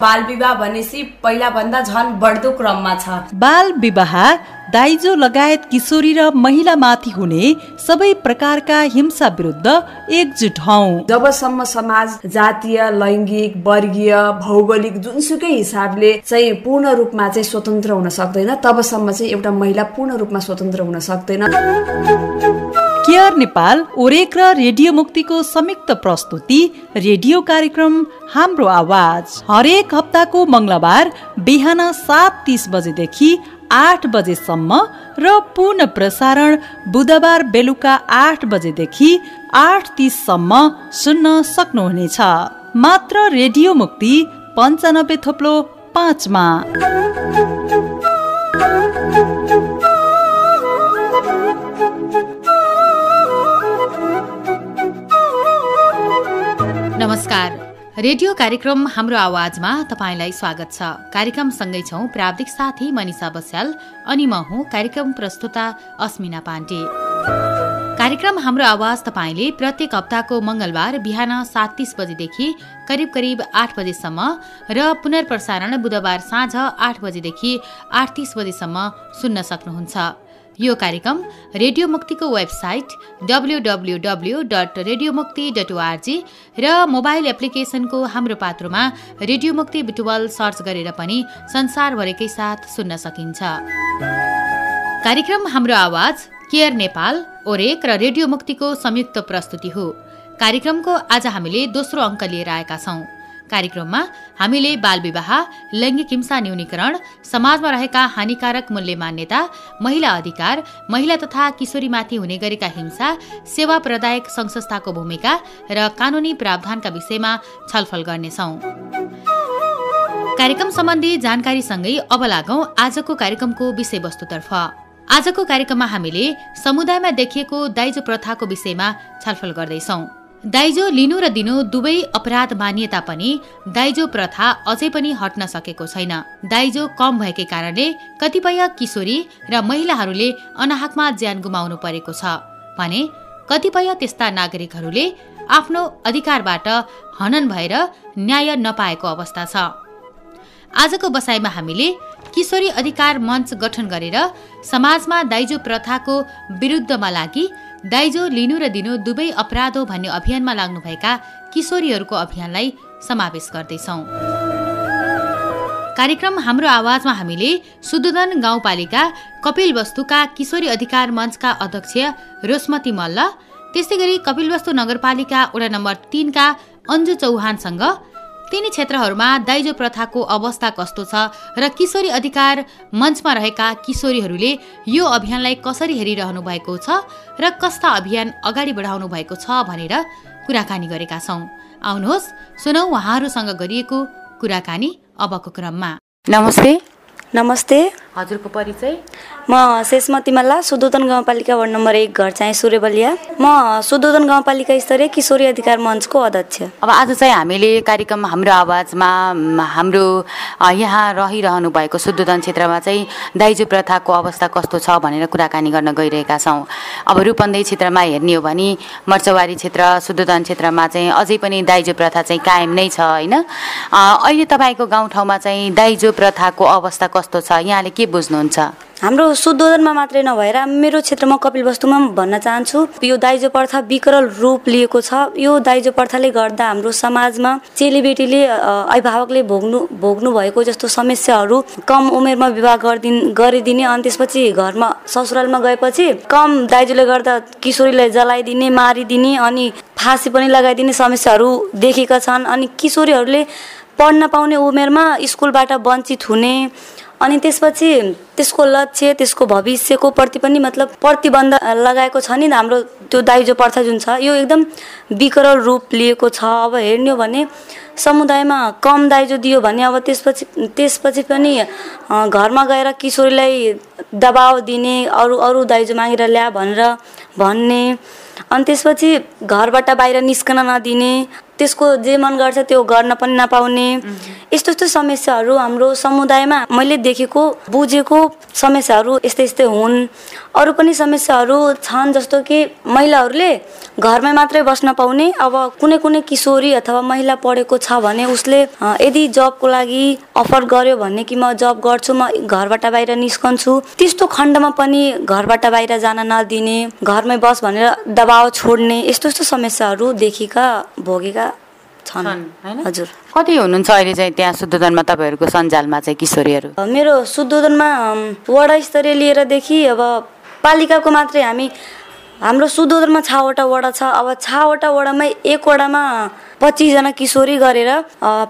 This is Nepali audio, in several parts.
बाल विवाह भनेपछि पहिलाभन्दा झन् बढ्दो क्रममा छ। बाल विवाह दाइजो लगायत किशोरी र महिलामाथि हुने सबै प्रकारका हिंसा विरुद्ध एकजुट हौ। जबसम्म समाज जातीय लैङ्गिक वर्गीय भौगोलिक जुनसुकै हिसाबले चाहिँ पूर्ण रूपमा चाहिँ स्वतन्त्र हुन सक्दैन तबसम्म चाहिँ एउटा महिला पूर्ण रूपमा स्वतन्त्र हुन सक्दैन। केयर नेपाल ओरेक र रेडियो मुक्तिको संयुक्त प्रस्तुति रेडियो कार्यक्रम हाम्रो आवाज। हरेक हप्ताको मङ्गलबार बिहान सात तिस बजेदेखि आठ बजेसम्म र पुनः प्रसारण बुधबार बेलुका आठ बजेदेखि आठ तिससम्म सुन्न सक्नुहुनेछ। मात्र रेडियो मुक्ति पन्चानब्बे थोप्लो पाँचमा। रेडियो कार्यक्रम हाम्रो आवाजमा तपाईँलाई स्वागत छ। कार्यक्रमसँगै छौँ प्राविधिक साथी मनिषा बस्याल अनि म हुँ कार्यक्रम प्रस्तुता अस्मिना पाण्डे। कार्यक्रम हाम्रो आवाज तपाईँले प्रत्येक हप्ताको मङ्गलबार बिहान सात तिस बजेदेखि करिब करिब आठ बजेसम्म र पुनर्प्रसारण बुधबार साँझ आठ बजेदेखि आठ तिस बजेसम्म सुन्न सक्नुहुन्छ। यो कार्यक्रम रेडियो मुक्तिको website W dot radio Mukti dot ORG र मोबाइल एप्लिकेसनको हाम्रो पात्रोमा रेडियो मुक्ति बिटुवल सर्च गरेर पनि संसारभरिकै साथ सुन्न सकिन्छ। कार्यक्रम हाम्रो आवाज केयर नेपाल ओरेक र रेडियो मुक्तिको संयुक्त प्रस्तुति हो। कार्यक्रमको आज हामीले दोस्रो अङ्क लिएर आएका छौँ। कार्यक्रममा हामीले बाल विवाह लैङ्गिक हिंसा न्यूनीकरण समाजमा रहेका हानिकारक मूल्य मान्यता महिला अधिकार महिला तथा किशोरीमाथि हुने गरेका हिंसा सेवा प्रदायक संस्थाको भूमिका र कानूनी प्रावधानका विषयमा छलफल गर्नेछौ। कार्यक्रम सम्बन्धी जानकारीसँगै अब लागौं आजको कार्यक्रमको विषयवस्तुतर्फ। आजको कार्यक्रममा हामीले समुदायमा देखिएको दाइजो प्रथाको विषयमा छलफल गर्दैछौँ। दाइजो लिनु र दिनु दुवै अपराध मानिए तापनि दाइजो प्रथा अझै पनि हट्न सकेको छैन। दाइजो कम भएकै कारणले कतिपय किशोरी र महिलाहरूले अनाहकमा ज्यान गुमाउनु परेको छ। भने कतिपय त्यस्ता नागरिकहरूले आफ्नो अधिकारबाट हनन भएर न्याय नपाएको अवस्था छ। आजको बसाइमा हामीले किशोरी अधिकार मञ्च गठन गरेर समाजमा दाइजो प्रथाको विरुद्धमा लागि दाइजो लिनु र दिनु दुवै अपराध हो भन्ने अभियानमा लाग्नुभएका किशोरीहरूको अभियानलाई समावेश गर्दैछौ। कार्यक्रम हाम्रो आवाजमा हामीले सुदोधन गाउँपालिका कपिल वस्तुका किशोरी अधिकार मञ्चका अध्यक्ष रोशमती मल्ल त्यस्तै गरी कपिलवस्तु नगरपालिका वडा नम्बर तिनका अन्जु चौहानसँग तिनी क्षेत्रहरूमा दाइजो प्रथाको अवस्था कस्तो छ र किशोरी अधिकार मञ्चमा रहेका किशोरीहरूले यो अभियानलाई कसरी हेरिरहनु भएको छ र कस्ता अभियान अगाडि बढाउनु भएको छ भनेर कुराकानी गरेका छौँ। आउनुहोस् सुनौ उहाँहरूसँग गरिएको कुराकानी अबको क्रममा। नमस्ते। नमस्ते। हजुरको परिचय? म शेषमती मल्ला सुदोधन गाउँपालिका वार्ड नम्बर एक घर चाहिँ सूर्यबलिया। म सुदोधन गाउँपालिका स्तरीय किशोरी अधिकार मञ्चको अध्यक्ष। अब आज चाहिँ हामीले कार्यक्रम हाम्रो आवाजमा हाम्रो यहाँ रहिरहनु भएको सुदोधन क्षेत्रमा चाहिँ दाइजो प्रथाको अवस्था कस्तो छ भनेर कुराकानी गर्न गइरहेका छौँ। अब रूपन्देही क्षेत्रमा हेर्ने हो भने मर्चवारी क्षेत्र सुदोधन क्षेत्रमा चाहिँ अझै पनि दाइजो प्रथा चाहिँ कायम नै छ होइन? अहिले तपाईँको गाउँठाउँमा चाहिँ दाइजो प्रथाको अवस्था कस्तो छ? यहाँले के बुझ्नुहुन्छ। हाम्रो शुद्धोधनमा मात्रै नभएर मेरो क्षेत्रमा कपिल वस्तुमा भन्न चाहन्छु। यो दाइजो प्रथा विकरल रूप लिएको छ। यो दाइजो प्रथाले गर्दा हाम्रो समाजमा चेलीबेटीले अभिभावकले भोग्नु भोग्नु भएको जस्तो समस्याहरू कम उमेरमा विवाह गरिदिन् गरिदिने अनि त्यसपछि घरमा ससुरालमा गएपछि कम दाइजोले गर्दा किशोरीलाई जलाइदिने मारिदिने अनि फाँसी पनि लगाइदिने समस्याहरू देखेका छन्। अनि किशोरीहरूले पढ्न पाउने उमेरमा स्कुलबाट वञ्चित हुने अनि त्यसपछि त्यसको लक्ष्य त्यसको भविष्यको प्रति पनि मतलब प्रतिबन्ध लगाएको छ नि हाम्रो त्यो दाइजो प्रथा जुन छ यो एकदम विकरल रूप लिएको छ। अब हेर्ने हो भने समुदायमा कम दाइजो दियो भने अब त्यसपछि त्यसपछि पनि घरमा गएर किशोरीलाई दबाव दिने अरू अरू दाइजो मागेर ल्या भनेर भन्ने अनि त्यसपछि घरबाट बाहिर निस्कन नदिने त्यसको जे मन गर्छ त्यो गर्न पनि नपाउने यस्तो यस्तो समस्याहरू हाम्रो समुदायमा मैले देखेको बुझेको समस्याहरू यस्तै यस्तै हुन्। अरू पनि समस्याहरू छन् जस्तो कि महिलाहरूले घरमै मात्रै बस्न पाउने। अब कुनै कुनै किशोरी अथवा महिला पढेको छ भने उसले यदि जबको लागि अफर गर्यो भने कि म जब गर्छु म घरबाट बाहिर निस्कन्छु त्यस्तो खण्डमा पनि घरबाट बाहिर जान नदिने घरमै बस भनेर दबाव छोड्ने यस्तो यस्तो समस्याहरू देखेका भोगेका छन्। हजुर। कति हुनुहुन्छ अहिले चाहिँ त्यहाँ शुद्धोधनमा तपाईँहरूको सञ्जालमा चाहिँ किशोरीहरू? मेरो शुद्धोधनमा वडा स्तरीय लिएरदेखि अब पालिकाको मात्रै हामी हाम्रो सुदूरमा छवटा वडा छ। अब छवटा वडामै एक वडामा पच्चिसजना किशोरी गरेर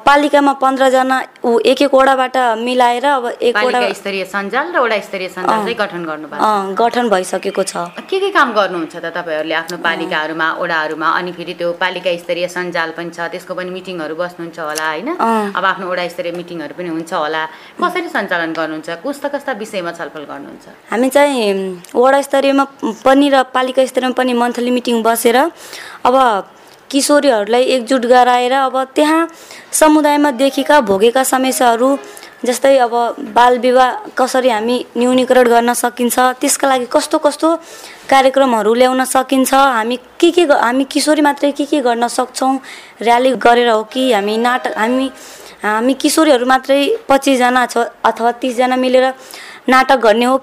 पालिकामा पन्ध्रजना ऊ एक एक वडाबाट मिलाएर अब एक वडा स्तरीय सञ्जाल र वडा स्तरीय सञ्जाल चाहिँ गठन गर्नु गठन भइसकेको छ। के के काम गर्नुहुन्छ त तपाईँहरूले आफ्नो पालिकाहरूमा वडाहरूमा? अनि फेरि त्यो पालिका स्तरीय सञ्जाल पनि छ त्यसको पनि मिटिङहरू बस्नुहुन्छ होला होइन? अब आफ्नो वडा स्तरीय मिटिङहरू पनि हुन्छ होला। कसरी सञ्चालन गर्नुहुन्छ? कस्ता कस्ता विषयमा छलफल गर्नुहुन्छ? हामी चाहिँ वडा स्तरीयमा पनि र पालिका स्तरीयमा पनि मन्थली मिटिङ बसेर अब किशोरीहरूलाई एकजुट गराएर अब त्यहाँ समुदायमा देखेका भोगेका समस्याहरू जस्तै अब बाल विवाह कसरी हामी न्यूनीकरण गर्न सकिन्छ त्यसका लागि कस्तो कस्तो कार्यक्रमहरू ल्याउन सकिन्छ हामी के के हामी किशोरी मात्रै के के गर्न सक्छौँ र्याली गरेर हो कि हामी नाटक हामी हामी किशोरीहरू मात्रै पच्चिसजना छ अथवा तिसजना मिलेर नाटक गर्ने हो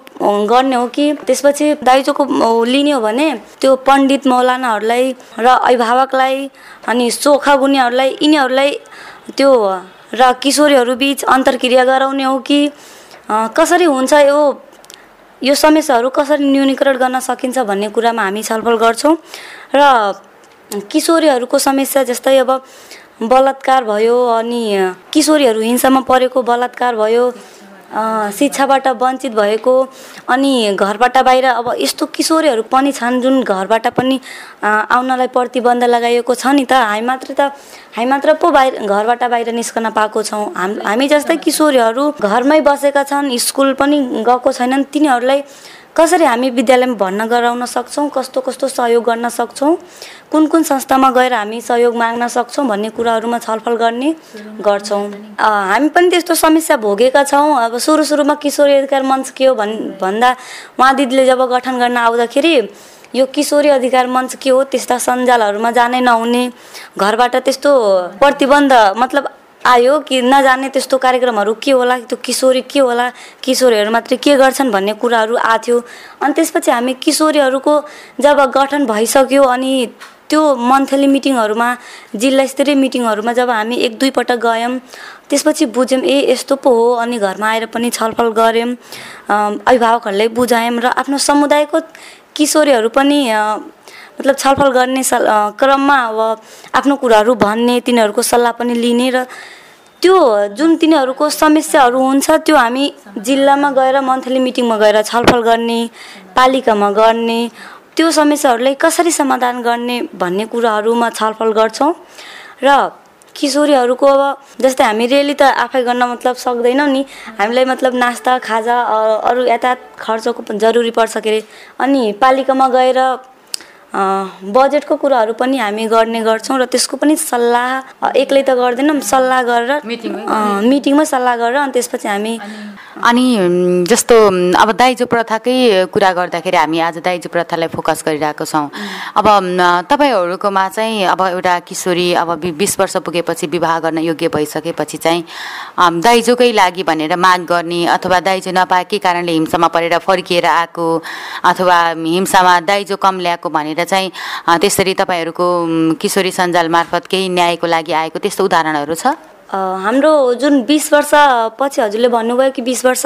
गर्ने हो कि त्यसपछि दाइजोको लिने हो भने त्यो पण्डित मौलानाहरूलाई र अभिभावकलाई अनि सोखा गुनियाहरूलाई यिनीहरूलाई त्यो र किशोरीहरू बिच अन्तर्क्रिया गराउने हो कि कसरी हुन्छ यो यो समस्याहरू कसरी न्यूनीकरण गर्न सकिन्छ भन्ने कुरामा हामी छलफल गर्छौँ। र किशोरीहरूको समस्या जस्तै अब बलात्कार भयो अनि किशोरीहरू हिंसामा परेको बलात्कार भयो शिक्षाबाट वञ्चित भएको अनि घरबाट बाहिर अब यस्तो किशोरीहरू पनि छन् जुन घरबाट पनि आउनलाई प्रतिबन्ध लगाइएको छ नि त। हामी मात्र त हामी मात्र पो बाहिर घरबाट बाहिर निस्कन पाएको छौँ। हाम हामी जस्तै किशोरीहरू घरमै बसेका छन् स्कुल पनि गएको छैनन् तिनीहरूलाई कसरी हामी विद्यालयमा भर्ना गराउन सक्छौँ कस्तो कस्तो सहयोग गर्न सक्छौँ कुन कुन संस्थामा गएर हामी सहयोग माग्न सक्छौँ भन्ने कुराहरूमा छलफल गर्ने गर्छौँ। हामी पनि त्यस्तो समस्या भोगेका छौँ। अब सुरु सुरुमा किशोरी अधिकार मञ्च के हो भन् भन्दा उहाँ दिदीले जब गठन गर्न आउँदाखेरि यो किशोरी अधिकार मञ्च के हो त्यस्ता सञ्जालहरूमा जानै नहुने घरबाट त्यस्तो प्रतिबन्ध मतलब आयो कि नजाने त्यस्तो कार्यक्रमहरू के होला? त्यो किशोरी के होला? किशोरीहरू मात्रै के गर्छन् भन्ने कुराहरू आथ्यो अनि त्यसपछि हामी किशोरीहरूको जब गठन भइसक्यो अनि त्यो मन्थली मिटिङहरूमा जिल्ला स्तरीय मिटिङहरूमा जब हामी एक दुईपटक गयौँ त्यसपछि बुझ्यौँ ए यस्तो पो हो। अनि घरमा आएर पनि छलफल गऱ्यौँ। अभिभावकहरूलाई बुझायौँ र आफ्नो समुदायको किशोरीहरू पनि मतलब छलफल गर्ने क्रममा अब आफ्नो कुराहरू भन्ने तिनीहरूको सल्लाह पनि लिने र त्यो जुन तिनीहरूको समस्याहरू हुन्छ त्यो हामी जिल्लामा गएर मन्थली मिटिङमा गएर छलफल गर्ने पालिकामा गर्ने त्यो समस्याहरूलाई कसरी समाधान गर्ने भन्ने कुराहरूमा छलफल गर्छौँ। र किशोरीहरूको अब जस्तै हामी रेली त आफै गर्न मतलब सक्दैनौँ नि। हामीलाई मतलब नास्ता खाजा अरू यातायात खर्चको जरुरी पर्छ के अरे। अनि पालिकामा गएर बजेटको कुराहरू पनि हामी गर्ने गर्छौँ र त्यसको पनि सल्लाह एक्लै त गर्दैनौँ सल्लाह गरेर मिटिङमै सल्लाह गरेर अनि त्यसपछि हामी अनि जस्तो अब दाइजो प्रथाकै कुरा गर्दाखेरि हामी आज दाइजो प्रथालाई फोकस गरिरहेको छौँ। अब तपाईँहरूकोमा चाहिँ अब एउटा किशोरी अब बिस वर्ष पुगेपछि विवाह गर्न योग्य भइसकेपछि चाहिँ दाइजोकै लागि भनेर माग गर्ने अथवा दाइजो नपाएकै कारणले हिंसामा परेर फर्किएर आएको अथवा हिंसामा दाइजो कम ल्याएको भनेर चाहिँ त्यसरी तपाईँहरूको किशोरी सञ्जाल मार्फत केही न्यायको लागि आएको त्यस्तो उदाहरणहरू छ? हाम्रो जुन बिस वर्ष पछि हजुरले भन्नुभयो कि बिस वर्ष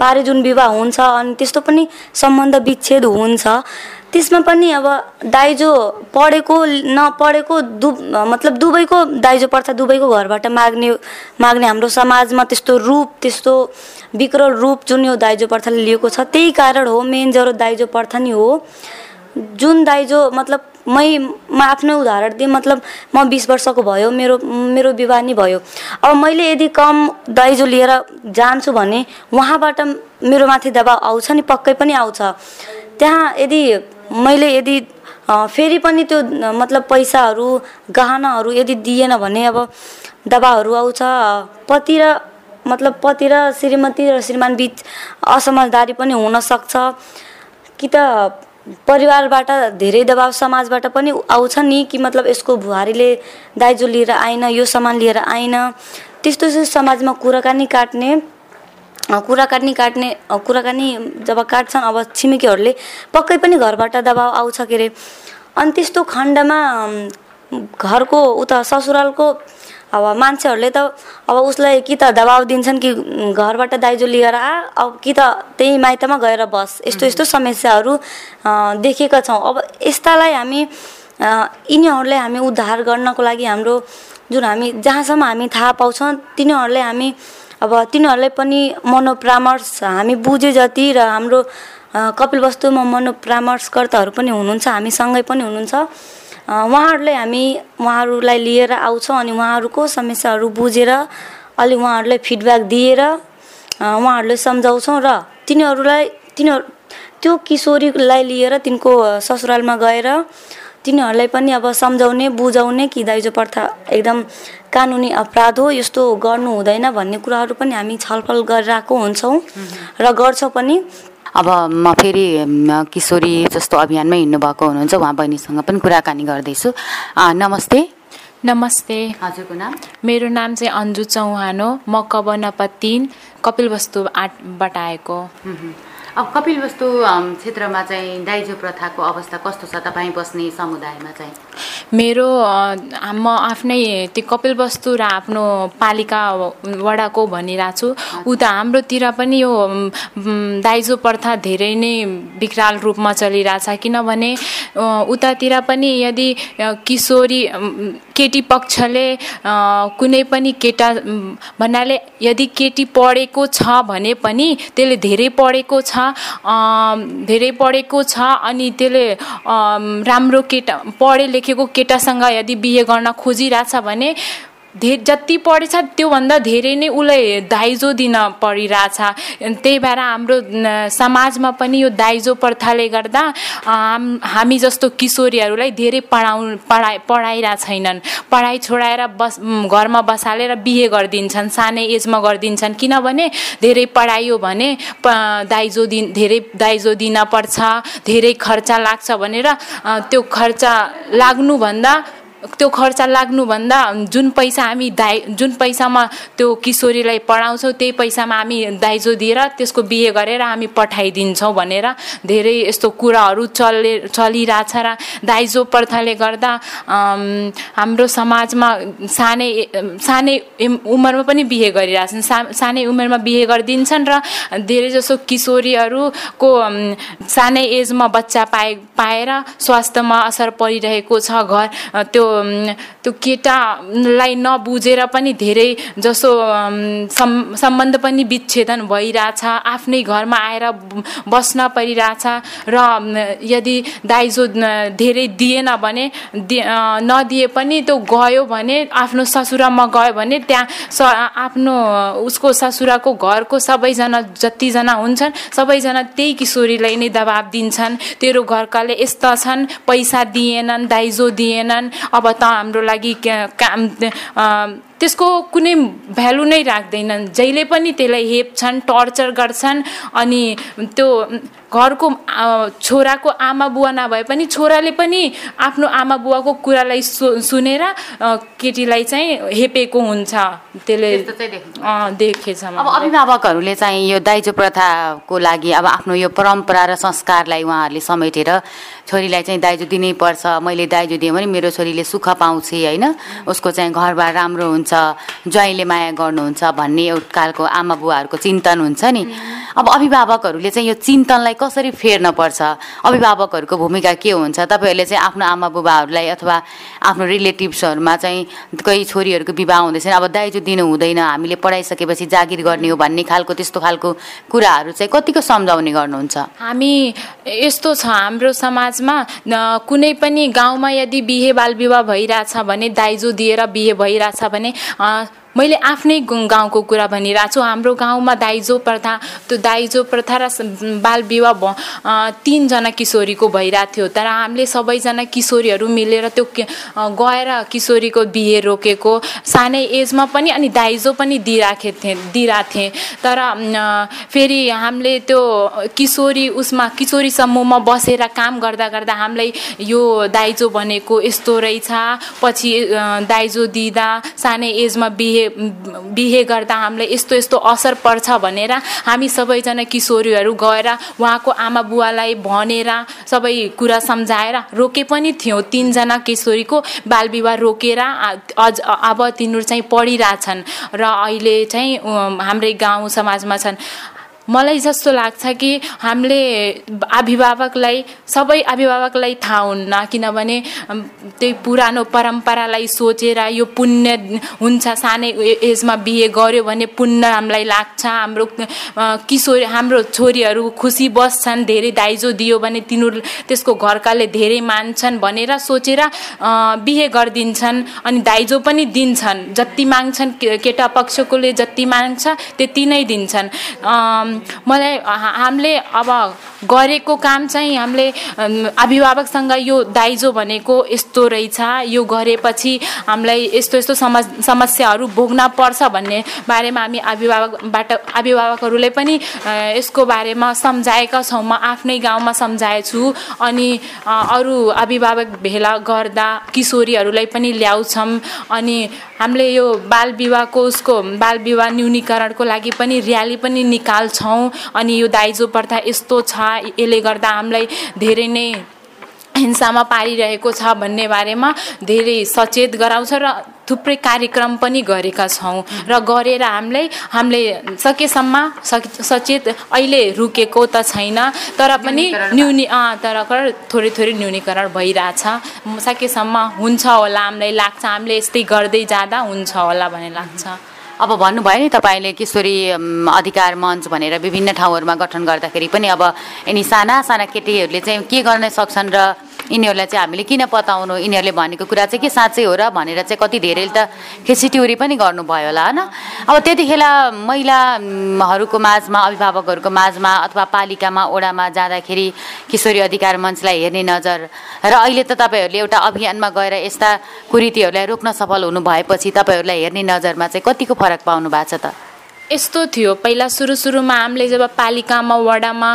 पारे जुन विवाह हुन्छ अनि त्यस्तो पनि सम्बन्ध विच्छेद हुन्छ। त्यसमा पनि अब दाइजो पढेको नपढेको दु मतलब दुवैको दाइजो पर्छ दुवैको घरबाट माग्ने माग्ने हाम्रो समाजमा त्यस्तो रूप त्यस्तो विकराल रूप जुन यो दाइजो प्रथाले लिएको छ त्यही कारण हो मेन जरो दाइजो प्रथा नै हो। जुन दाइजो मतलब मै म आफ्नै उदाहरण दिएँ मतलब म बिस वर्षको भयो मेरो मेरो विवाह नि भयो। अब मैले यदि कम दाइजो लिएर जान्छु भने उहाँबाट मेरो माथि दबाब आउँछ नि पक्कै पनि आउँछ। त्यहाँ यदि मैले यदि फेरि पनि त्यो मतलब पैसाहरू गहनाहरू यदि दिएन भने अब दबाबहरू आउँछ। पति र मतलब पति र श्रीमती र श्रीमान बिच असमझदारी पनि हुनसक्छ कि त परिवारबाट धेरै दबाब समाजबाट पनि आउँछ नि कि मतलब यसको बुहारीले दाइजो लिएर आएन यो सामान लिएर आएन। त्यस्तो चाहिँ समाजमा कुराकानी काट्ने कुराकानी काट्ने कुराकानी जब काट्छन् अब छिमेकीहरूले पक्कै पनि घरबाट दबाब आउँछ के अरे। अनि त्यस्तो खण्डमा घरको उता ससुरालको अब मान्छेहरूले त अब उसलाई कि त दबाब दिन्छन् कि घरबाट दाइजो लिएर आ अब कि त त्यही माइतमा गएर बस। यस्तो यस्तो समस्याहरू देखेका छौँ। अब यस्तालाई हामी यिनीहरूलाई हामी उद्धार गर्नको लागि हाम्रो जुन हामी जहाँसम्म हामी थाहा पाउँछौँ तिनीहरूलाई हामी अब तिनीहरूलाई पनि मनोपरामर्श हामी बुझे जति र हाम्रो कपिल वस्तुमा मनोपरामर्शकर्ताहरू पनि हुनुहुन्छ हामीसँगै पनि हुनुहुन्छ। उहाँहरूलाई हामी उहाँहरूलाई लिएर आउँछौँ अनि उहाँहरूको समस्याहरू बुझेर अलि उहाँहरूलाई फिडब्याक दिएर उहाँहरूले सम्झाउँछौँ र तिनीहरूलाई तिनीहरू त्यो किशोरीलाई लिएर तिनको ससुरालमा गएर तिनीहरूलाई पनि अब सम्झाउने बुझाउने कि दाइजो प्रथा एकदम कानुनी अपराध हो यस्तो गर्नु हुँदैन भन्ने कुराहरू पनि हामी छलफल गरिरहेको हुन्छौँ र गर्छौँ पनि। अब म फेरि किशोरी जस्तो अभियानमै हिँड्नुभएको हुनुहुन्छ। उहाँ बहिनीसँग पनि कुराकानी गर्दैछु। नमस्ते। नमस्ते। हजुरको नाम? मेरो नाम चाहिँ अन्जु चौहान हो। म कबनपा तिन कपिल वस्तु आठबाट आएको अब कपिल वस्तु क्षेत्रमा चाहिँ दाइजो प्रथाको अवस्था कस्तो छ तपाईँ बस्ने समुदायमा चाहिँ? मेरो म आफ्नै त्यो कपिल वस्तु र आफ्नो पालिका वडाको भनिरहेको छु। उता हाम्रोतिर पनि यो दाइजो प्रथा धेरै नै विकराल रूपमा चलिरहेछ। किनभने उतातिर पनि यदि किशोरी केटी पक्षले कुनै पनि केटा भन्नाले यदि केटी पढेको छ भने पनि त्यसले धेरै पढेको छ। धेरै पढेको छ अनि त्यसले राम्रो केटा पढे लेखेको केटासँग यदि बिहे गर्न खोजिरहेछ भने धे जति पढेछ त्योभन्दा धेरै नै उसलाई दाइजो दिन परिरहेछ। त्यही भएर हाम्रो समाजमा पनि यो दाइजो प्रथाले गर्दा हामी जस्तो किशोरीहरूलाई धेरै पढाउ पढाइ पढाइरहेको छैनन्। पढाइ छोडाएर बस घरमा बसालेर बिहे गरिदिन्छन् सानै एजमा गरिदिन्छन्। किनभने धेरै पढाइयो भने दाइजो दिन धेरै दाइजो दिन पर्छ धेरै खर्च लाग्छ भनेर त्यो खर्च लाग्नुभन्दा त्यो खर्च लाग्नुभन्दा जुन पैसा हामी दाइ जुन पैसामा त्यो किशोरीलाई पढाउँछौँ त्यही पैसामा हामी दाइजो दिएर त्यसको बिहे गरेर हामी पठाइदिन्छौँ भनेर धेरै यस्तो कुराहरू चले चलिरहेछ र दाइजो प्रथाले गर्दा हाम्रो समाजमा सानै सानै उमेरमा पनि बिहे गरिरहेछन्। सा सानै उमेरमा बिहे गरिदिन्छन् र धेरै जसो किशोरीहरूको सानै एजमा बच्चा पाए पाएर स्वास्थ्यमा असर परिरहेको छ घर त्यो त्यो केटालाई नबुझेर पनि धेरै जसो सम्बन्ध पनि विच्छेदन भइरहेछ आफ्नै घरमा आएर बस्न परिरहेछ र यदि दाइजो धेरै दिएन भने नदिए पनि त्यो गयो भने आफ्नो ससुरामा गयो भने त्यहाँ स आफ्नो उसको ससुराको घरको सबैजना जतिजना हुन्छन् सबैजना त्यही किशोरीलाई नै दबाब दिन्छन्। तेरो घरकाले यस्ता छन् पैसा दिएनन् दाइजो दिएनन् अब त हाम्रो लागि काम त्यसको कुनै भ्यालु नै राख्दैनन्। जहिले पनि त्यसलाई हेप्छन् टर्चर गर्छन् अनि त्यो घरको छोराको आमा बुवा नभए पनि छोराले पनि आफ्नो आमा बुवाको कुरालाई सु सुनेर केटीलाई चाहिँ हेपेको हुन्छ। त्यसले देखेछ अब अभिभावकहरूले चाहिँ यो दाइजो प्रथाको लागि अब आफ्नो यो परम्परा र संस्कारलाई उहाँहरूले समेटेर छोरीलाई चाहिँ दाइजो दिनै पर्छ मैले दाइजो दिएँ भने मेरो छोरीले सुख पाउँछ होइन? उसको चाहिँ घरबार राम्रो हुन्छ। ज्वाइँले माया गर्नुहुन्छ भन्ने खालको आमा बुवाहरूको चिन्तन हुन्छ नि। अब अभिभावकहरूले चाहिँ यो चिन्तनलाई कसरी फेर्न पर्छ अभिभावकहरूको भूमिका के हुन्छ? तपाईँहरूले चाहिँ आफ्नो आमा बुबाहरूलाई अथवा आफ्नो रिलेटिभ्सहरूमा चाहिँ कोही छोरीहरूको विवाह हुँदैछ अब दाइजो दिनु हुँदैन हामीले पढाइसकेपछि जागिर गर्ने हो भन्ने खालको त्यस्तो खालको कुराहरू चाहिँ कतिको सम्झाउने गर्नुहुन्छ? हामी यस्तो छ हाम्रो समाजमा कुनै पनि गाउँमा यदि बिहे बाल विवाह भइरहेछ भने दाइजो दिएर बिहे भइरहेछ भने मैले आफ्नै गाउँको कुरा भनिरहेको छु। हाम्रो गाउँमा दाइजो प्रथा त्यो दाइजो प्रथा र बाल विवाह तिनजना किशोरीको भइरहेको थियो। तर हामीले सबैजना किशोरीहरू मिलेर त्यो गएर किशोरीको बिहे रोकेको। सानै एजमा पनि अनि दाइजो पनि दिइराखे थिएँ दिइरहेको थिएँ। तर फेरि हामीले त्यो किशोरी उसमा किशोरी समूहमा बसेर काम गर्दा गर्दा हामीलाई यो दाइजो भनेको यस्तो रहेछ। पछि दाइजो दिँदा सानै एजमा बिहे गर्दा हामीलाई यस्तो यस्तो असर पर्छ भनेर हामी सबैजना किशोरीहरू गएर उहाँको आमा बुवालाई भनेर सबै कुरा सम्झाएर रोके पनि थियौँ। तिनजना किशोरीको बालविवाह रोकेर अझ अब तिनीहरू चाहिँ पढिरहेछन्। र अहिले चाहिँ हाम्रै गाउँ समाजमा छन्। मलाई जस्तो लाग्छ कि हामीले अभिभावकलाई सबै अभिभावकलाई थाहा हुन्न किनभने त्यही पुरानो परम्परालाई सोचेर यो पुण्य हुन्छ सानै एजमा बिहे गर्यो भने पुण्य हामीलाई लाग्छ। हाम्रो किशोर हाम्रो छोरीहरू खुसी बस्छन् धेरै दाइजो दियो भने तिनीहरू त्यसको घरकाले धेरै मान्छन् भनेर सोचेर बिहे गरिदिन्छन् अनि दाइजो पनि दिन्छन्। जति माग्छन् केटा पक्षकोले जति माग्छ त्यति नै दिन्छन्। मलाई हामीले अब गरेको काम चाहिँ हामीले अभिभावकसँग यो दाइजो भनेको यस्तो रहेछ। यो गरेपछि हामीलाई यस्तो यस्तो समस् समस्याहरू भोग्न पर्छ भन्ने बारेमा हामी अभिभावकबाट अभिभावकहरूलाई पनि यसको बारेमा सम्झाएका छौँ। म आफ्नै गाउँमा सम्झाएछु अनि अरू अभिभावक भेला गर्दा किशोरीहरूलाई पनि ल्याउँछौँ अनि हामीले यो बाल विवाहको उसको बाल विवाह न्यूनीकरणको लागि पनि र्याली पनि निकाल्छौँ। अनि यो दाइजो प्रथा यस्तो छ यसले गर्दा हामीलाई धेरै नै हिंसामा पारिरहेको छ भन्ने बारेमा धेरै सचेत गराउँछ र थुप्रै कार्यक्रम पनि गरेका छौँ। र गरेर हामीलाई हामीले सकेसम्म सचेत अहिले रुकेको त छैन तर पनि न्यूनी तर थोरै थोरै न्यूनीकरण भइरहेछ। सकेसम्म हुन्छ होला हामीलाई लाग्छ हामीले यस्तै गर्दै जाँदा हुन्छ होला भन्ने लाग्छ। अब भन्नुभयो नि तपाईँले किशोरी अधिकार मञ्च भनेर विभिन्न ठाउँहरूमा गठन गर्दाखेरि पनि अब यिनी साना साना केटीहरूले चाहिँ के गर्न सक्छन् र यिनीहरूलाई चाहिँ हामीले किन पताउनु यिनीहरूले भनेको कुरा चाहिँ के साँच्चै हो र भनेर चाहिँ कति धेरैले त खेसिटिउरी पनि गर्नुभयो होला होइन? अब त्यतिखेर महिलाहरूको माझमा अभिभावकहरूको माझमा अथवा पालिकामा ओडामा जाँदाखेरि किशोरी अधिकार मञ्चलाई हेर्ने नजर र अहिले त तपाईँहरूले एउटा अभियानमा गएर यस्ता कुरीतिहरूलाई रोक्न सफल हुनु भएपछि तपाईँहरूलाई हेर्ने नजरमा चाहिँ कतिको फरक पाउनु भएको छ त? यस्तो थियो। पहिला सुरु सुरुमा हामीले जब पालिकामा वडामा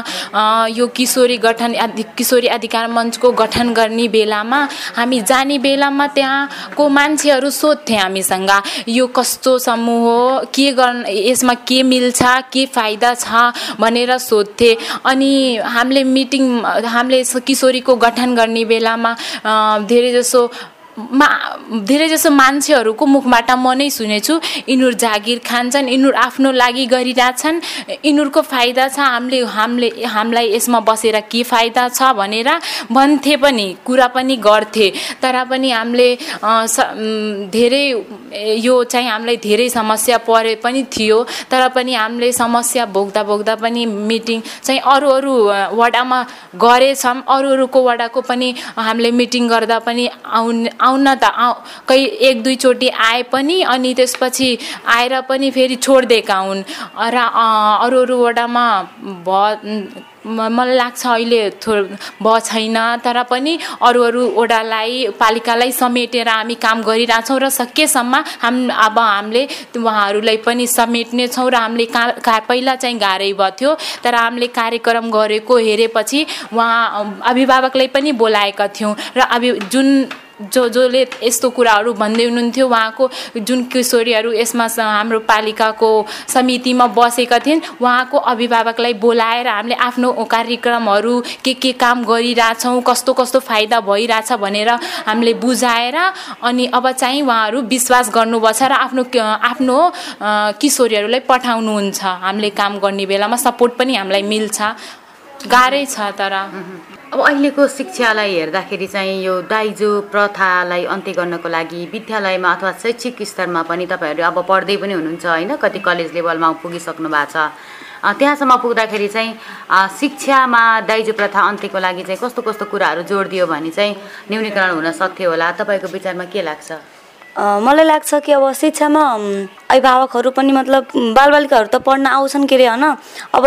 यो किशोरी गठन किशोरी अधिकार मञ्चको गठन गर्ने बेलामा हामी जाने बेलामा त्यहाँको मान्छेहरू सोध्थे हामीसँग यो कस्तो समूह हो? के गर्न यसमा के मिल्छ? के फाइदा छ? भनेर सोध्थे। अनि हामीले मिटिङ हामीले किशोरीको गठन गर्ने बेलामा धेरै जसो मा धेरै जसो मान्छेहरूको मुखबाट म नै सुनेछु यिनीहरू जागिर खान्छन् यिनीहरू आफ्नो लागि गरिरहेछन् यिनीहरूको फाइदा छ हामीले हामीले हामीलाई यसमा बसेर के फाइदा छ? भनेर भन्थे पनि कुरा पनि गर्थे। तर पनि हामीले धेरै यो चाहिँ हामीलाई धेरै समस्या परे पनि थियो। तर पनि हामीले समस्या भोग्दा भोग्दा पनि मिटिङ चाहिँ अरू अरू वडामा गरेछौँ। अरू अरूको वडाको पनि हामीले मिटिङ गर्दा पनि आउने आउन त आउ कहीँ एक दुईचोटि आए पनि अनि त्यसपछि आएर पनि फेरि छोडिदिएका हुन्। र अरू अरू वडामा भ मलाई लाग्छ अहिले थो भ छैन तर पनि अरू अरू वडालाई पालिकालाई समेटेर हामी काम गरिरहेछौँ र सकेसम्म हाम अब हामीले उहाँहरूलाई पनि समेट्नेछौँ र हामीले का पहिला चाहिँ गाह्रै भयो थियो तर हामीले कार्यक्रम गरेको हेरेपछि उहाँ अभिभावकलाई पनि बोलाएका थियौँ र अभि जुन जो जसले यस्तो कुराहरू भन्दै हुनुहुन्थ्यो उहाँको। जुन किशोरीहरू यसमा हाम्रो पालिकाको समितिमा बसेका थिइन् उहाँको अभिभावकलाई बोलाएर हामीले आफ्नो कार्यक्रमहरू के के काम गरिरहेछौँ कस्तो कस्तो फाइदा भइरहेछ भनेर हामीले बुझाएर अनि अब चाहिँ उहाँहरू विश्वास गर्नुपर्छ र आफ्नो आफ्नो किशोरीहरूलाई पठाउनुहुन्छ। हामीले काम गर्ने बेलामा सपोर्ट पनि हामीलाई मिल्छ। गाह्रै छ तर। अब अहिलेको शिक्षालाई हेर्दाखेरि चाहिँ यो दाइजो प्रथालाई अन्त्य गर्नको लागि विद्यालयमा अथवा शैक्षिक स्तरमा पनि तपाईँहरू अब पढ्दै पनि हुनुहुन्छ होइन? कति कलेज लेभलमा पुगिसक्नु भएको छ। त्यहाँसम्म पुग्दाखेरि चाहिँ शिक्षामा दाइजो प्रथा अन्त्यको लागि चाहिँ कस्तो कस्तो कुराहरू जोड दियो भने चाहिँ न्यूनीकरण हुन सक्थ्यो होला? तपाईँको विचारमा के लाग्छ? मलाई लाग्छ कि अब शिक्षामा अभिभावकहरू पनि मतलब बालबालिकाहरू त पढ्न आउँछन् के अरे होइन? अब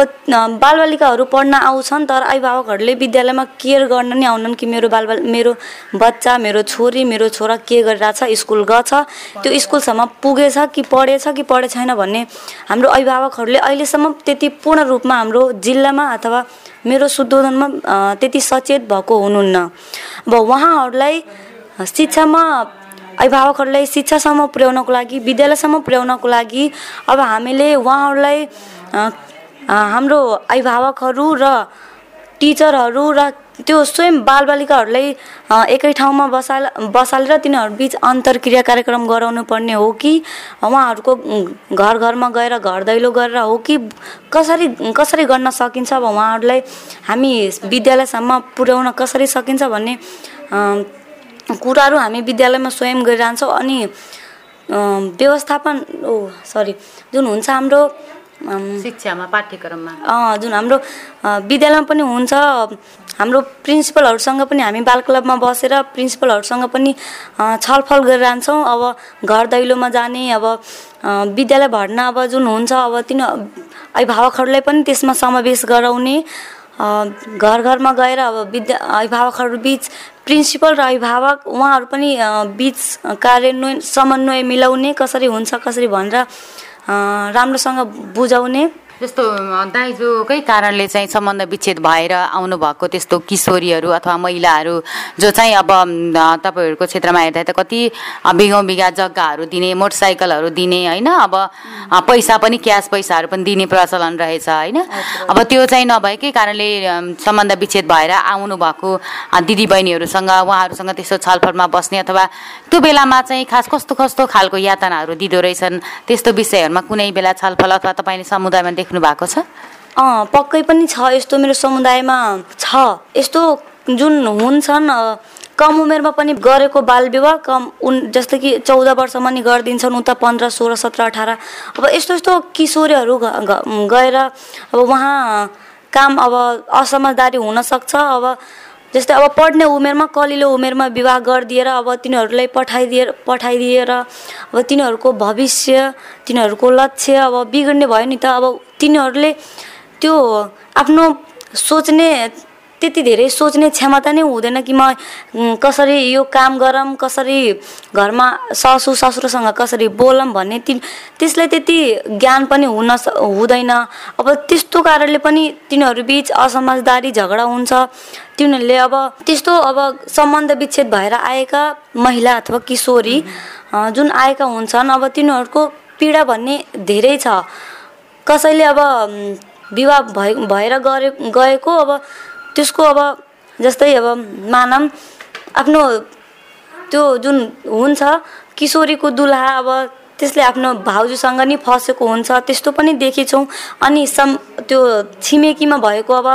बालबालिकाहरू पढ्न आउँछन् तर अभिभावकहरूले विद्यालयमा केयर गर्न नि आउनन् कि मेरो बालबाल मेरो बच्चा मेरो छोरी मेरो छोरा के गरिरहेछ स्कुल गछ त्यो स्कुलसम्म पुगेछ कि पढेछ कि पढे छैन भन्ने हाम्रो अभिभावकहरूले अहिलेसम्म त्यति पूर्ण रूपमा हाम्रो जिल्लामा अथवा मेरो शुद्धोधनमा त्यति सचेत भएको हुनुहुन्न। अब उहाँहरूलाई शिक्षामा अभिभावकहरूलाई शिक्षासम्म पुर्याउनको लागि विद्यालयसम्म पुर्याउनको लागि अब हामीले उहाँहरूलाई हाम्रो अभिभावकहरू र टिचरहरू र त्यो स्वयं बालबालिकाहरूलाई एकै ठाउँमा बसाल बसालेर तिनीहरू बिच अन्तर्क्रिया कार्यक्रम गराउनु पर्ने हो कि उहाँहरूको घर घरमा गएर घर दैलो गरेर हो कि कसरी कसरी गर्न सकिन्छ अब उहाँहरूलाई हामी विद्यालयसम्म पुर्याउन कसरी सकिन्छ भन्ने कुराहरू हामी विद्यालयमा स्वयं गरिरहन्छौँ अनि व्यवस्थापन ओ सरी जुन हुन्छ हाम्रो शिक्षामा पाठ्यक्रममा। जुन हाम्रो विद्यालयमा पनि हुन्छ हाम्रो प्रिन्सिपलहरूसँग पनि हामी बाल क्लबमा बसेर प्रिन्सिपलहरूसँग पनि छलफल गरिरहन्छौँ। अब घर दैलोमा जाने अब विद्यालय भर्ना अब जुन हुन्छ अब तिनी अभिभावकहरूलाई पनि त्यसमा समावेश गराउने। घर घरमा गएर अब विद्या अभिभावकहरू बिच प्रिन्सिपल र अभिभावक उहाँहरू पनि बिच कार्यान्वयन समन्वय मिलाउने कसरी हुन्छ कसरी भनेर राम्रोसँग बुझाउने जस्तो दाइजोकै कारणले चाहिँ सम्बन्ध विच्छेद भएर आउनुभएको त्यस्तो किशोरीहरू अथवा महिलाहरू जो चाहिँ अब तपाईँहरूको क्षेत्रमा हेर्दा त कति बिघौँ बिघा जग्गाहरू दिने मोटरसाइकलहरू दिने होइन? अब पैसा पनि क्यास पैसाहरू पनि दिने प्रचलन रहेछ होइन? अब त्यो चाहिँ नभएकै कारणले सम्बन्ध विच्छेद भएर आउनुभएको दिदीबहिनीहरूसँग उहाँहरूसँग त्यस्तो छलफलमा बस्ने अथवा त्यो बेलामा चाहिँ खास कस्तो कस्तो खालको यातनाहरू दिँदो रहेछन् त्यस्तो विषयहरूमा कुनै बेला छलफल अथवा तपाईँले समुदायमा देख्नु देख्नु भएको छ पक्कै पनि छ यस्तो मेरो समुदायमा। छ। यस्तो जुन हुन्छन् कम उमेरमा पनि गरेको बाल विवाह कम उन जस्तो कि चौध वर्षमा नि गरिदिन्छन् उता पन्ध्र सोह्र सत्र अठार। अब यस्तो यस्तो किशोरीहरू गएर अब उहाँ काम अब असमझदारी हुनसक्छ अब जस्तै अब पढ्ने उमेरमा कलिलो उमेरमा विवाह गरिदिएर अब तिनीहरूलाई पठाइदिएर पठाइदिएर अब तिनीहरूको भविष्य तिनीहरूको लक्ष्य अब बिग्रिने भयो नि त। अब तिनीहरूले त्यो आफ्नो सोच्ने त्यति धेरै सोच्ने क्षमता नै हुँदैन कि म कसरी यो काम गरौँ कसरी घरमा ससु ससुरोसँग कसरी बोलौँ भन्ने ति त्यसलाई त्यति ज्ञान पनि हुन हुँदैन। अब त्यस्तो कारणले पनि तिनीहरू बिच असमझदारी झगडा हुन्छ। तिनीहरूले अब त्यस्तो अब सम्बन्ध विच्छेद भएर आएका महिला अथवा किशोरी जुन आएका हुन्छन् अब तिनीहरूको पीडा भन्ने धेरै छ। कसैले अब विवाह भए भएर गरे गएको अब त्यसको अब जस्तै अब मानम आफ्नो त्यो जुन हुन्छ किशोरीको दुलहा अब त्यसले आफ्नो भाउजूसँग नि फसेको हुन्छ त्यस्तो पनि देखेछौँ। अनि सम त्यो छिमेकीमा भएको अब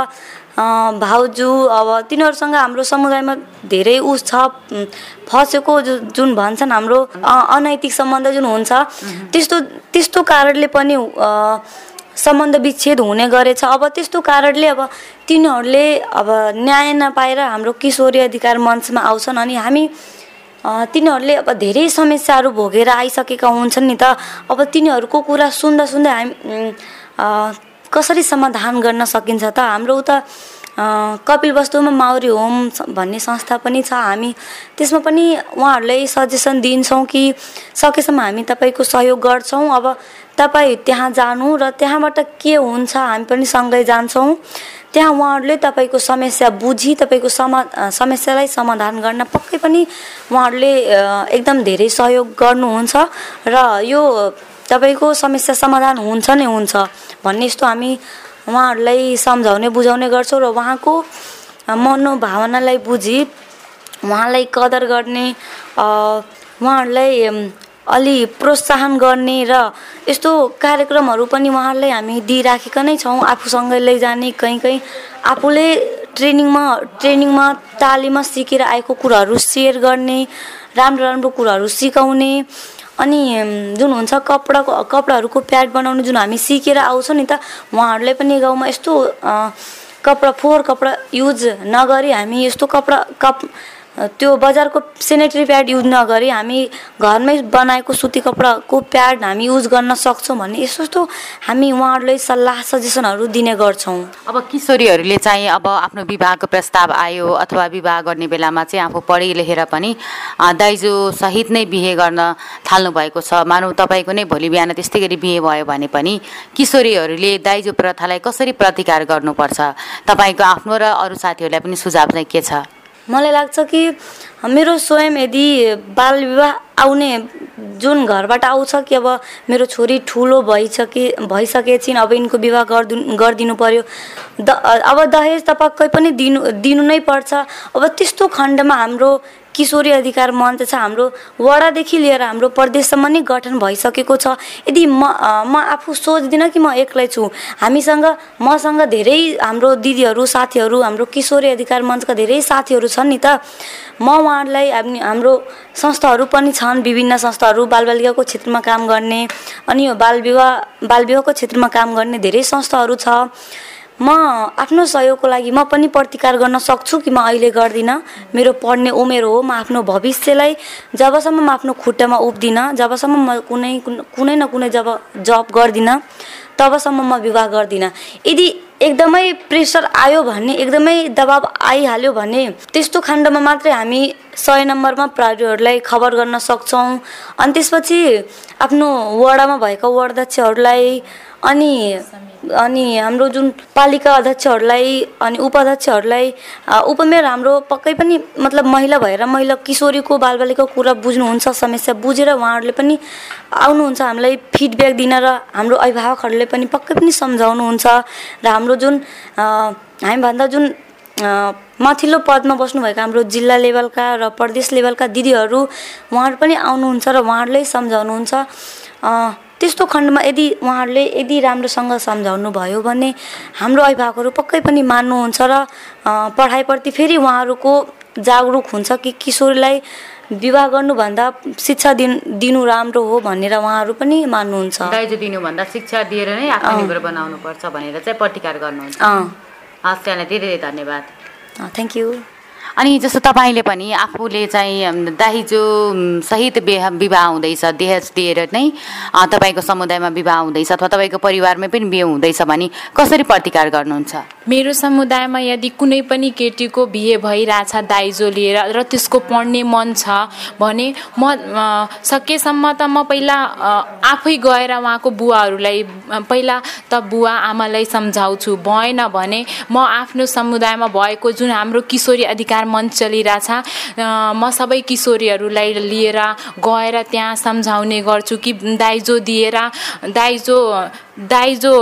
भाउजू अब तिनीहरूसँग हाम्रो समुदायमा धेरै उस छ। फसेको जुन भन्छन् हाम्रो अनैतिक सम्बन्ध जुन हुन्छ त्यस्तो त्यस्तो कारणले पनि सम्बन्ध विच्छेद हुने गरेछ। अब त्यस्तो कारणले अब तिनीहरूले अब न्याय नपाएर हाम्रो किशोरी अधिकार मञ्चमा आउँछन् अनि हामी तिनीहरूले अब धेरै समस्याहरू भोगेर आइसकेका हुन्छन् नि त। अब तिनीहरूको कुरा सुन्दा सुन्दै हामी कसरी समाधान गर्न सकिन्छ त? हाम्रो उता कपिल वस्तुमा माउरी होम भन्ने संस्था पनि छ। हामी त्यसमा पनि उहाँहरूलाई सजेसन दिन्छौँ कि सकेसम्म हामी तपाईँको सहयोग गर्छौँ। अब तपाईँ त्यहाँ जानु र त्यहाँबाट के हुन्छ हामी पनि सँगै जान्छौँ। त्यहाँ उहाँहरूले तपाईँको समस्या बुझी तपाईँको समा समस्यालाई समाधान गर्न पक्कै पनि उहाँहरूले एकदम धेरै सहयोग गर्नुहुन्छ र यो तपाईँको समस्या समाधान हुन्छ नै हुन्छ। भन्ने यस्तो हामी उहाँहरूलाई सम्झाउने बुझाउने गर्छौँ र उहाँको मनोभावनालाई बुझी उहाँलाई कदर गर्ने उहाँहरूलाई अलि प्रोत्साहन गर्ने र यस्तो कार्यक्रमहरू पनि उहाँहरूलाई हामी दिइराखेका नै छौँ। आफूसँगै लैजाने कहीँ कहीँ आफूले ट्रेनिङमा ट्रेनिङमा तालिममा सिकेर आएको कुराहरू सेयर गर्ने राम्रो राम्रो कुराहरू सिकाउने अनि जुन हुन्छ कपडाको कपडाहरूको प्याड बनाउनु जुन हामी सिकेर आउँछौँ नि त उहाँहरूलाई पनि गाउँमा यस्तो कपडा फोहोर कपडा युज नगरी हामी यस्तो कपडा कप त्यो बजारको सेनेटरी प्याड युज नगरी हामी घरमै बनाएको सुती कपडाको प्याड हामी युज गर्न सक्छौँ भन्ने यस्तो यस्तो हामी उहाँहरूलाई सल्लाह सजेसनहरू दिने गर्छौँ। अब किशोरीहरूले चाहिँ अब आफ्नो विवाहको प्रस्ताव आयो अथवा विवाह गर्ने बेलामा चाहिँ आफू पढे लेखेर पनि दाइजो सहित नै बिहे गर्न थाल्नु भएको छ। मानौ तपाईँको नै भोलि बिहान त्यस्तै गरी बिहे भयो भने पनि किशोरीहरूले दाइजो प्रथालाई कसरी प्रतिकार गर्नुपर्छ? तपाईँको आफ्नो र अरू साथीहरूलाई पनि सुझाव चाहिँ के छ? मलाई लाग्छ कि मेरो स्वयं यदि बाल विवाह आउने जुन घरबाट आउँछ कि अब मेरो छोरी ठुलो भइसके भइसकेछिन् अब यिनको विवाह गरिदिनु गरिदिनु पर्यो। द अब दहेज त पक्कै पनि दिनु दिनु नै पर्छ। अब त्यस्तो खण्डमा हाम्रो किशोरी अधिकार मञ्च छ हाम्रो वडादेखि लिएर हाम्रो प्रदेशसम्म नै गठन भइसकेको छ। यदि म म आफू सोच्दिनँ कि म एक्लै छु हामीसँग मसँग धेरै हाम्रो दिदीहरू साथीहरू हाम्रो किशोरी अधिकार मञ्चका धेरै साथीहरू छन् नि त म उहाँहरूलाई हाम्रो संस्थाहरू पनि छन् विभिन्न संस्थाहरू बालबालिकाको क्षेत्रमा काम गर्ने अनि यो बाल विवाह बाल विवाहको क्षेत्रमा काम गर्ने धेरै संस्थाहरू छ। म आफ्नो सहयोगको लागि म पनि प्रतिकार गर्न सक्छु कि म अहिले गर्दिनँ? मेरो पढ्ने उमेर हो म आफ्नो भविष्यलाई जबसम्म म आफ्नो खुट्टामा उभिदिनँ जबसम्म म कुनै कुनै न कुनै जब जब गर्दिनँ तबसम्म म विवाह गर्दिनँ। यदि एकदमै प्रेसर आयो भने एकदमै दबाब आइहाल्यो भने त्यस्तो खण्डमा मात्रै हामी सय नम्बरमा प्रहरीहरूलाई खबर गर्न सक्छौँ। अनि त्यसपछि आफ्नो वडामा भएका वडाध्यक्षहरूलाई अनि अनि हाम्रो जुन पालिका अध्यक्षहरूलाई अनि उपाध्यक्षहरूलाई उपमेयर हाम्रो पक्कै पनि मतलब महिला भएर महिला किशोरीको बालबालिकाको कुरा बुझ्नुहुन्छ समस्या बुझेर उहाँहरूले पनि आउनुहुन्छ हामीलाई फिडब्याक दिन र हाम्रो अभिभावकहरूले पनि पक्कै पनि सम्झाउनुहुन्छ र हाम्रो जुन हामीभन्दा जुन माथिल्लो पदमा बस्नुभएका हाम्रो जिल्ला लेभलका र प्रदेश लेभलका दिदीहरू उहाँहरू पनि आउनुहुन्छ र उहाँहरूले सम्झाउनुहुन्छ। त्यस्तो खण्डमा यदि उहाँहरूले यदि राम्रोसँग सम्झाउनु भयो भने हाम्रो अभिभावकहरू पक्कै पनि मान्नुहुन्छ र पढाइप्रति फेरि उहाँहरूको जागरुक हुन्छ कि किशोरीलाई विवाह गर्नुभन्दा शिक्षा दिन दिनु राम्रो हो भनेर उहाँहरू पनि मान्नुहुन्छ। दाइजो दिनुभन्दा शिक्षा दिएर नै आत्मनिर्भर बनाउनु पर्छ भनेर चाहिँ प्रतिकार गर्नुहुन्छ। हस् त्यहाँलाई धेरै धेरै धन्यवाद। Thank you. अनि जस्तो तपाईँले पनि आफूले चाहिँ दाहिजो सहित विवाह हुँदैछ देहज दिएर नै तपाईँको समुदायमा विवाह हुँदैछ अथवा तपाईँको परिवारमै पनि बिहे हुँदैछ भने कसरी प्रतिकार गर्नुहुन्छ? मेरो समुदायमा यदि कुनै पनि केटीको बिहे भइरहेछ दाइजो लिएर र त्यसको पढ्ने मन छ भने म सकेसम्म त म पहिला आफै गएर उहाँको बुवाहरूलाई पहिला त बुवा आमालाई सम्झाउँछु। भएन भने म आफ्नो समुदायमा भएको जुन हाम्रो किशोरी अधिकार मञ्च चलिरहेछ। म सबै किशोरीहरूलाई लिएर गएर त्यहाँ सम्झाउने गर्छु कि दाइजो दिएर दाइजो दाइजो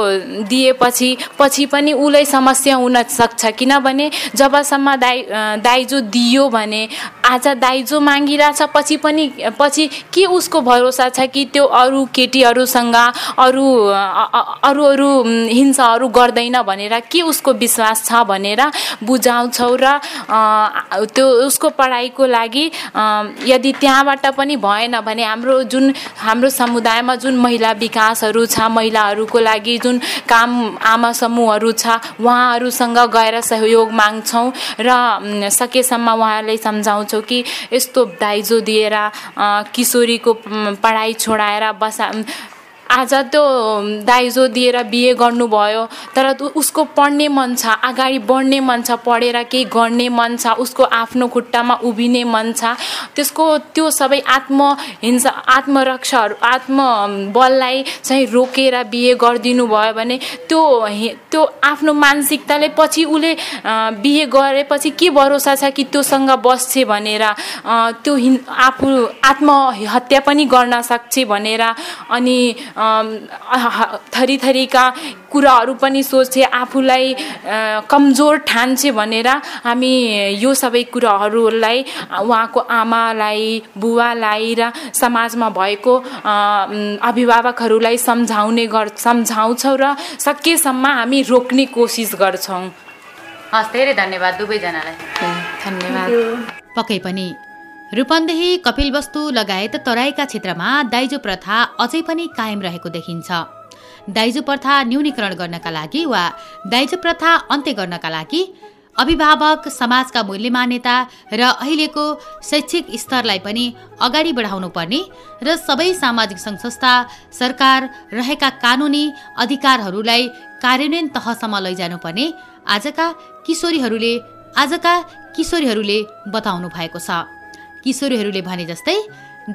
दिएपछि पछि पनि उसलाई समस्या हुन सक्छ। किनभने जबसम्म दाइ दाइजो दियो भने आज दाइजो मागिरहेछ पछि पनि पछि के उसको भरोसा छ कि त्यो अरू केटीहरूसँग अरू अरू अरू हिंसाहरू गर्दैन भनेर के उसको विश्वास छ भनेर बुझाउँछौँ र त्यो उसको पढाइको लागि यदि त्यहाँबाट पनि भएन भने हाम्रो जुन हाम्रो समुदायमा जुन महिला विकासहरू छ महिलाहरू उहाँहरूको लागि जुन काम आमा समूहहरू छ उहाँहरूसँग गएर सहयोग माग्छौँ र सकेसम्म उहाँहरूलाई सम्झाउँछौँ कि यस्तो दाइजो दिएर किशोरीको पढाइ छोडाएर बसा आज त्यो दाइजो दिएर बिहे गर्नुभयो तर उसको पढ्ने मन छ अगाडि बढ्ने मन छ पढेर केही गर्ने मन छ उसको आफ्नो खुट्टामा उभिने मन छ त्यसको त्यो सबै आत्महिंसा आत्मरक्षाहरू आत्मबललाई चाहिँ रोकेर बिहे गरिदिनु भयो भने त्यो त्यो आफ्नो मानसिकताले पछि उसले बिहे गरेपछि के भरोसा छ कि त्योसँग बस्छ भनेर त्यो आफू आत्महत्या पनि गर्न सक्छ भनेर अनि थरी थरीका कुराहरू पनि सोचे आफूलाई कमजोर ठान्छे भनेर हामी यो सबै कुराहरूलाई उहाँको आमालाई बुवालाई र समाजमा भएको अभिभावकहरूलाई सम्झाउने गर् सम्झाउँछौँ र सकेसम्म हामी रोक्ने कोसिस गर्छौँ। हस् धेरै धन्यवाद दुवैजनालाई। धन्यवाद। पक्कै पनि रूपन्देही कपिलवस्तु लगायत तराईका क्षेत्रमा दाइजो प्रथा अझै पनि कायम रहेको देखिन्छ। दाइजो प्रथा न्यूनीकरण गर्नका लागि वा दाइजो प्रथा अन्त्य गर्नका लागि अभिभावक समाजका मूल्य मान्यता र अहिलेको शैक्षिक स्तरलाई पनि अगाडि बढाउनु पर्ने र सबै सामाजिक संस्था सरकार रहेका कानुनी अधिकारहरूलाई कार्यान्वयन तहसम्म लैजानुपर्ने आजका किशोरीहरूले आजका किशोरीहरूले बताउनु भएको छ। किशोरीहरूले भने जस्तै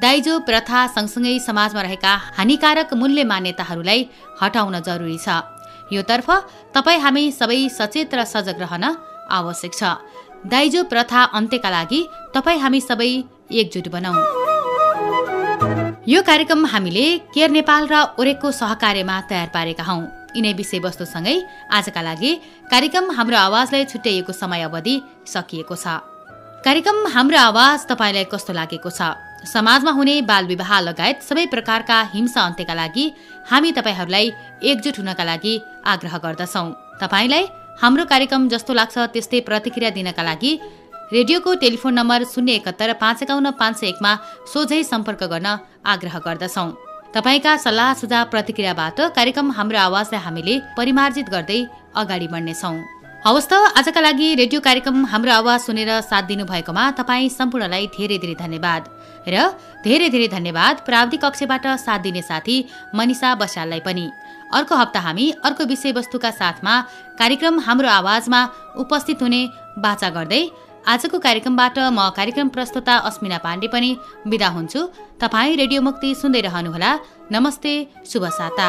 दाइजो प्रथा सँगसँगै समाजमा रहेका हानिकारक मूल्य मान्यताहरूलाई हटाउन जरुरी छ। योतर्फ तपाईँ हामी सबै सचेत र सजग रहन आवश्यक छ। दाइजो प्रथा अन्त्यका लागि तपाईँ हामी सबै एकजुट बनाऊ यो कार्यक्रम हामीले केयर नेपाल र ओरेकको सहकार्यमा तयार पारेका हौ। यिनै विषयवस्तुसँगै आजका लागि कार्यक्रम हाम्रो आवाजलाई छुट्याइएको समय अवधि सकिएको छ। कार्यक्रम हाम्रो आवाज तपाईँलाई कस्तो लागेको छ? समाजमा हुने बाल विवाह लगायत सबै प्रकारका हिंसा अन्त्यका लागि हामी तपाईँहरूलाई एकजुट हुनका लागि आग्रह गर्दछौ। तपाईँलाई हाम्रो कार्यक्रम जस्तो लाग्छ त्यस्तै प्रतिक्रिया दिनका लागि रेडियोको टेलिफोन नम्बर शून्य एकहत्तर पाँच एकाउन्न पाँच सय एकमा सोझै सम्पर्क गर्न आग्रह गर्दछौ। तपाईँका सल्लाह सुझाव प्रतिक्रियाबाट कार्यक्रम हाम्रो आवाजलाई हामीले परिमार्जित गर्दै अगाडि बढ्नेछौ। हवस् त आजका लागि रेडियो कार्यक्रम हाम्रो आवाज सुनेर साथ दिनुभएकोमा तपाईँ सम्पूर्णलाई धेरै धेरै धन्यवाद। र धेरै धेरै धन्यवाद प्राविधिक कक्षबाट साथ दिने साथी मनिषा बस्याललाई पनि। अर्को हप्ता हामी अर्को विषयवस्तुका साथमा कार्यक्रम हाम्रो आवाजमा उपस्थित हुने बाचा गर्दै आजको कार्यक्रमबाट म कार्यक्रम प्रस्तुता अस्मिना पाण्डे पनि विदा हुन्छु। तपाईँ रेडियो मुक्ति सुन्दै रहनुहोला। नमस्ते शुभ साता।